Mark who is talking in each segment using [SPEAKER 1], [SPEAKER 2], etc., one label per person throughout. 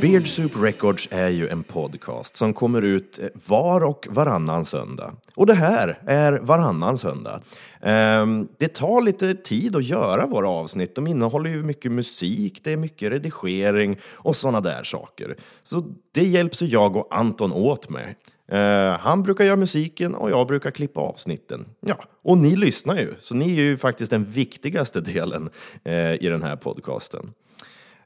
[SPEAKER 1] Beard Soup Records är ju en podcast som kommer ut eh, var och varannan söndag. Och det här är varannan söndag. Ehm, det tar lite tid att göra våra avsnitt. De innehåller ju mycket musik, det är mycket redigering och sådana där saker. Så det hjälps jag och Anton åt med. Ehm, han brukar göra musiken och jag brukar klippa avsnitten. Ja, och ni lyssnar ju, så ni är ju faktiskt den viktigaste delen eh, i den här podcasten.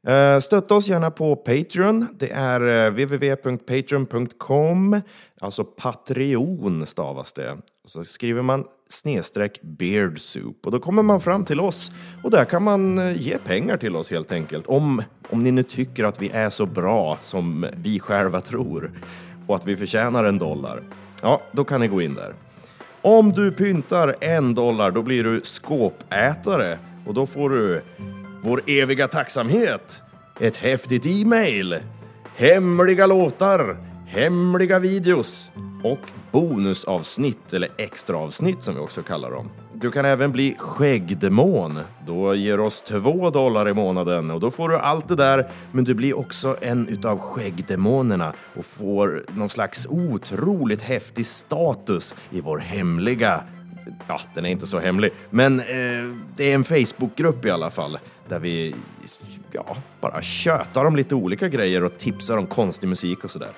[SPEAKER 1] Eh, stötta oss gärna på Patreon. Det är eh, www.patreon.com, alltså Patreon stavas det. Så skriver man snedstreck beardsoup och då kommer man fram till oss och där kan man eh, ge pengar till oss helt enkelt. Om, om ni nu tycker att vi är så bra som vi själva tror och att vi förtjänar en dollar. Ja, då kan ni gå in där. Om du pyntar en dollar, då blir du skåpätare och då får du vår eviga tacksamhet, ett häftigt e-mail, hemliga låtar, hemliga videos och bonusavsnitt eller extraavsnitt som vi också kallar dem. Du kan även bli skäggdemon. Då ger oss två dollar i månaden och då får du allt det där. Men du blir också en utav skäggdemonerna och får någon slags otroligt häftig status i vår hemliga Ja, den är inte så hemlig, men eh, det är en Facebookgrupp i alla fall där vi ja, bara tjötar om lite olika grejer och tipsar om konstig musik och sådär.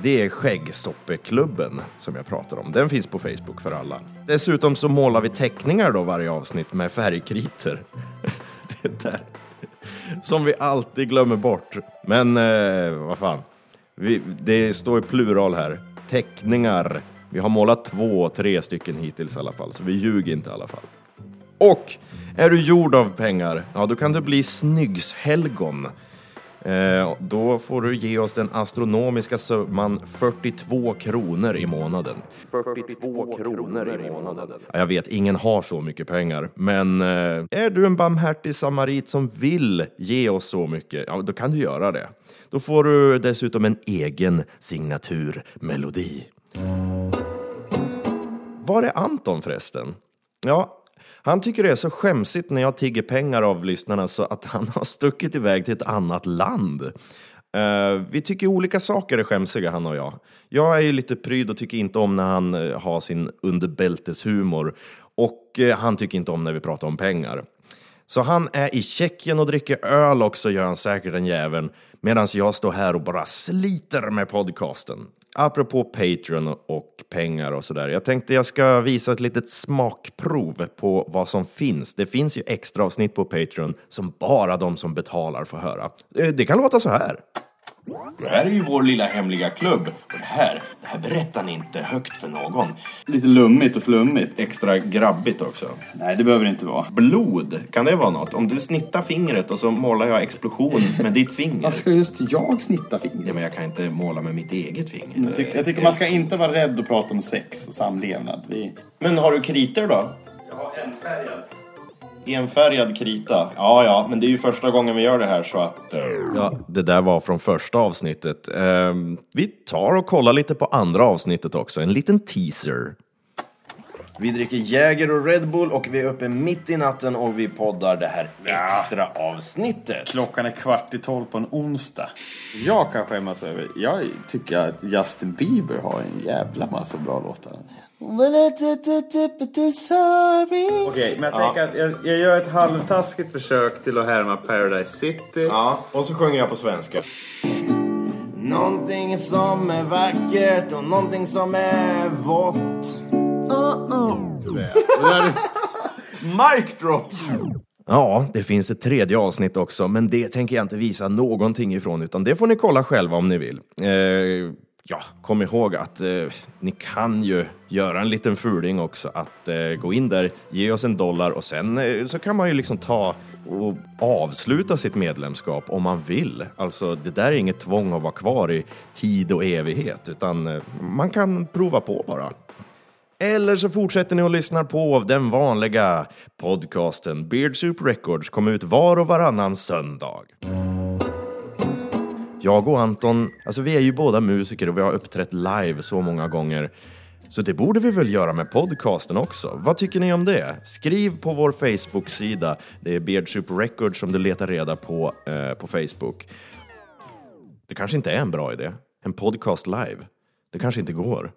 [SPEAKER 1] Det är Skäggsoppeklubben som jag pratar om. Den finns på Facebook för alla. Dessutom så målar vi teckningar då varje avsnitt med färgkriter. det där. Som vi alltid glömmer bort. Men eh, vad fan. Vi, det står i plural här. Teckningar. Vi har målat två, tre stycken hittills i alla fall, så vi ljuger inte i alla fall. Och är du gjord av pengar, ja då kan du bli snyggshelgon. Eh, då får du ge oss den astronomiska summan 42 kronor i månaden. 42 kronor i månaden. Ja, jag vet, ingen har så mycket pengar, men eh, är du en barmhärtig samarit som vill ge oss så mycket, ja då kan du göra det. Då får du dessutom en egen signaturmelodi. Var är Anton förresten? Ja, han tycker det är så skämsigt när jag tigger pengar av lyssnarna så att han har stuckit iväg till ett annat land. Uh, vi tycker olika saker är skämsiga, han och jag. Jag är ju lite pryd och tycker inte om när han uh, har sin underbälteshumor. Och uh, han tycker inte om när vi pratar om pengar. Så han är i Tjeckien och dricker öl också, gör han säkert den jäveln. Medan jag står här och bara sliter med podcasten. Apropå Patreon och pengar och sådär. Jag tänkte jag ska visa ett litet smakprov på vad som finns. Det finns ju extra avsnitt på Patreon som bara de som betalar får höra. Eh, det kan låta så här. Det här är ju vår lilla hemliga klubb. Och det här, det här berättar ni inte högt för någon.
[SPEAKER 2] Lite lummigt och flummigt.
[SPEAKER 1] Extra grabbigt också.
[SPEAKER 2] Nej, det behöver det inte vara.
[SPEAKER 1] Blod, kan det vara något? Om du snittar fingret och så målar jag explosion med ditt finger.
[SPEAKER 2] Varför ska just jag snitta fingret?
[SPEAKER 1] Ja, men jag kan inte måla med mitt eget finger.
[SPEAKER 2] Jag tycker, jag tycker man ska inte vara rädd att prata om sex och samlevnad. Vi...
[SPEAKER 1] Men har du kriter då?
[SPEAKER 2] Jag har en färgad.
[SPEAKER 1] Enfärgad krita. Ja, ja, men det är ju första gången vi gör det här så att... Uh... Ja, det där var från första avsnittet. Uh, vi tar och kollar lite på andra avsnittet också. En liten teaser. Vi dricker Jäger och Red Bull och vi är uppe mitt i natten och vi poddar det här extra avsnittet.
[SPEAKER 2] Klockan är kvart i tolv på en onsdag. Jag kan skämmas över, jag tycker att Justin Bieber har en jävla massa bra låtar. Okej, okay, men jag ja. tänker att jag, jag, gör ett halvtaskigt försök till att härma Paradise City.
[SPEAKER 1] Ja, och så sjunger jag på svenska. Någonting som är vackert och någonting som är vått. Uh -oh. Mic drop! Ja, det finns ett tredje avsnitt också, men det tänker jag inte visa någonting ifrån, utan det får ni kolla själva om ni vill. Eh, ja, kom ihåg att eh, ni kan ju göra en liten fuling också, att eh, gå in där, ge oss en dollar och sen eh, så kan man ju liksom ta och avsluta sitt medlemskap om man vill. Alltså, det där är inget tvång att vara kvar i tid och evighet, utan eh, man kan prova på bara. Eller så fortsätter ni att lyssna på den vanliga podcasten Beard Soup Records kom ut var och varannan söndag. Jag och Anton, alltså vi är ju båda musiker och vi har uppträtt live så många gånger. Så det borde vi väl göra med podcasten också? Vad tycker ni om det? Skriv på vår Facebook-sida. Det är Beardsoup Records som du letar reda på eh, på Facebook. Det kanske inte är en bra idé. En podcast live. Det kanske inte går.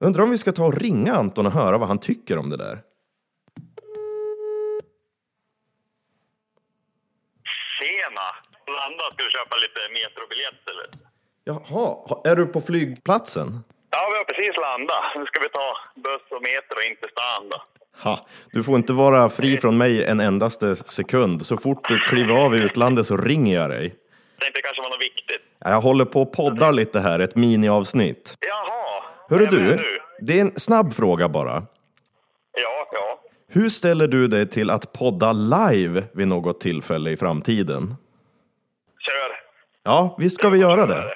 [SPEAKER 1] Undrar om vi ska ta och ringa Anton och höra vad han tycker om det där.
[SPEAKER 3] Landa, ska du köpa lite metrobiljett eller?
[SPEAKER 1] Jaha, ha- är du på flygplatsen?
[SPEAKER 3] Ja, vi har precis landat. Nu ska vi ta buss och metro in till stan då.
[SPEAKER 1] Ha, du får inte vara fri från mig en endaste sekund. Så fort du kliver av i utlandet så ringer jag dig.
[SPEAKER 3] Tänkte det kanske var något viktigt.
[SPEAKER 1] Jag håller på och poddar lite här, ett miniavsnitt.
[SPEAKER 3] Jaha!
[SPEAKER 1] Hörru du,
[SPEAKER 3] nu?
[SPEAKER 1] det är en snabb fråga bara.
[SPEAKER 3] Ja, ja.
[SPEAKER 1] Hur ställer du dig till att podda live vid något tillfälle i framtiden? Ja, visst ska vi göra det?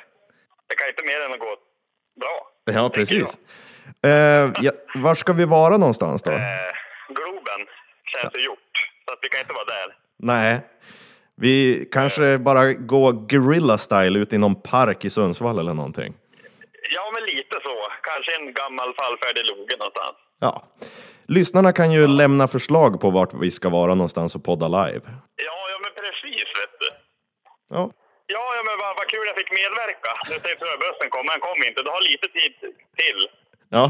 [SPEAKER 3] Det kan inte mer än att gå bra.
[SPEAKER 1] Ja, precis. Eh, ja, var ska vi vara någonstans då?
[SPEAKER 3] Eh, Globen känns ju gjort. Så att vi kan inte vara där.
[SPEAKER 1] Nej, vi kanske bara går guerrilla style ut i någon park i Sundsvall eller någonting.
[SPEAKER 3] Ja, men lite så. Kanske en gammal fallfärdig loge någonstans.
[SPEAKER 1] Ja. Lyssnarna kan ju lämna förslag på vart vi ska vara någonstans och podda live.
[SPEAKER 3] Ja, ja men precis vet du.
[SPEAKER 1] Ja,
[SPEAKER 3] Ja, ja men vad, vad kul jag fick medverka. Nu säger bussen kom, han kom inte. Du har lite tid till
[SPEAKER 1] ja.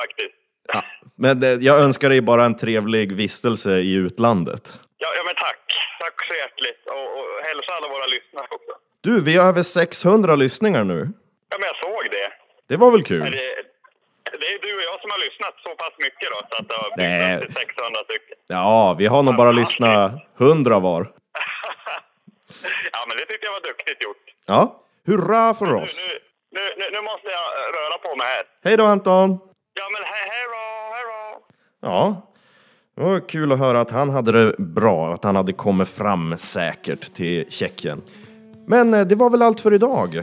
[SPEAKER 3] faktiskt.
[SPEAKER 1] ja. Men eh, jag önskar dig bara en trevlig vistelse i utlandet.
[SPEAKER 3] Ja, ja men tack. Tack så hjärtligt. Och, och hälsa alla våra lyssnare också.
[SPEAKER 1] Du, vi har över 600 lyssningar nu.
[SPEAKER 3] Ja, men jag såg det.
[SPEAKER 1] Det var väl kul?
[SPEAKER 3] Det, det är du och jag som har lyssnat så pass mycket då, så att det har
[SPEAKER 1] Nej.
[SPEAKER 3] byggts upp till 600 stycken.
[SPEAKER 1] Ja, vi har nog bara lyssnat 100 var.
[SPEAKER 3] Ja, men det tyckte jag var duktigt gjort.
[SPEAKER 1] Ja, hurra för
[SPEAKER 3] Nu,
[SPEAKER 1] oss!
[SPEAKER 3] nu, nu, nu, nu måste jag röra på mig här.
[SPEAKER 1] Hej då Anton!
[SPEAKER 3] Ja, men hej, hej då, hej då.
[SPEAKER 1] Ja, det var kul att höra att han hade det bra, att han hade kommit fram säkert till Tjeckien. Men eh, det var väl allt för idag.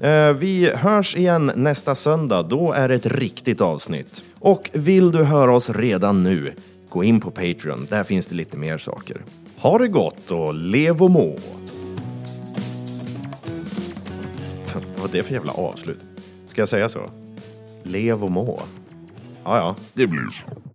[SPEAKER 1] Eh, Vi hörs igen nästa söndag, då är det ett riktigt avsnitt. Och vill du höra oss redan nu, gå in på Patreon, där finns det lite mer saker. Ha det gott och lev och må! Vad var det för jävla avslut? Ska jag säga så? Lev och må? Ja, ja, det blir så.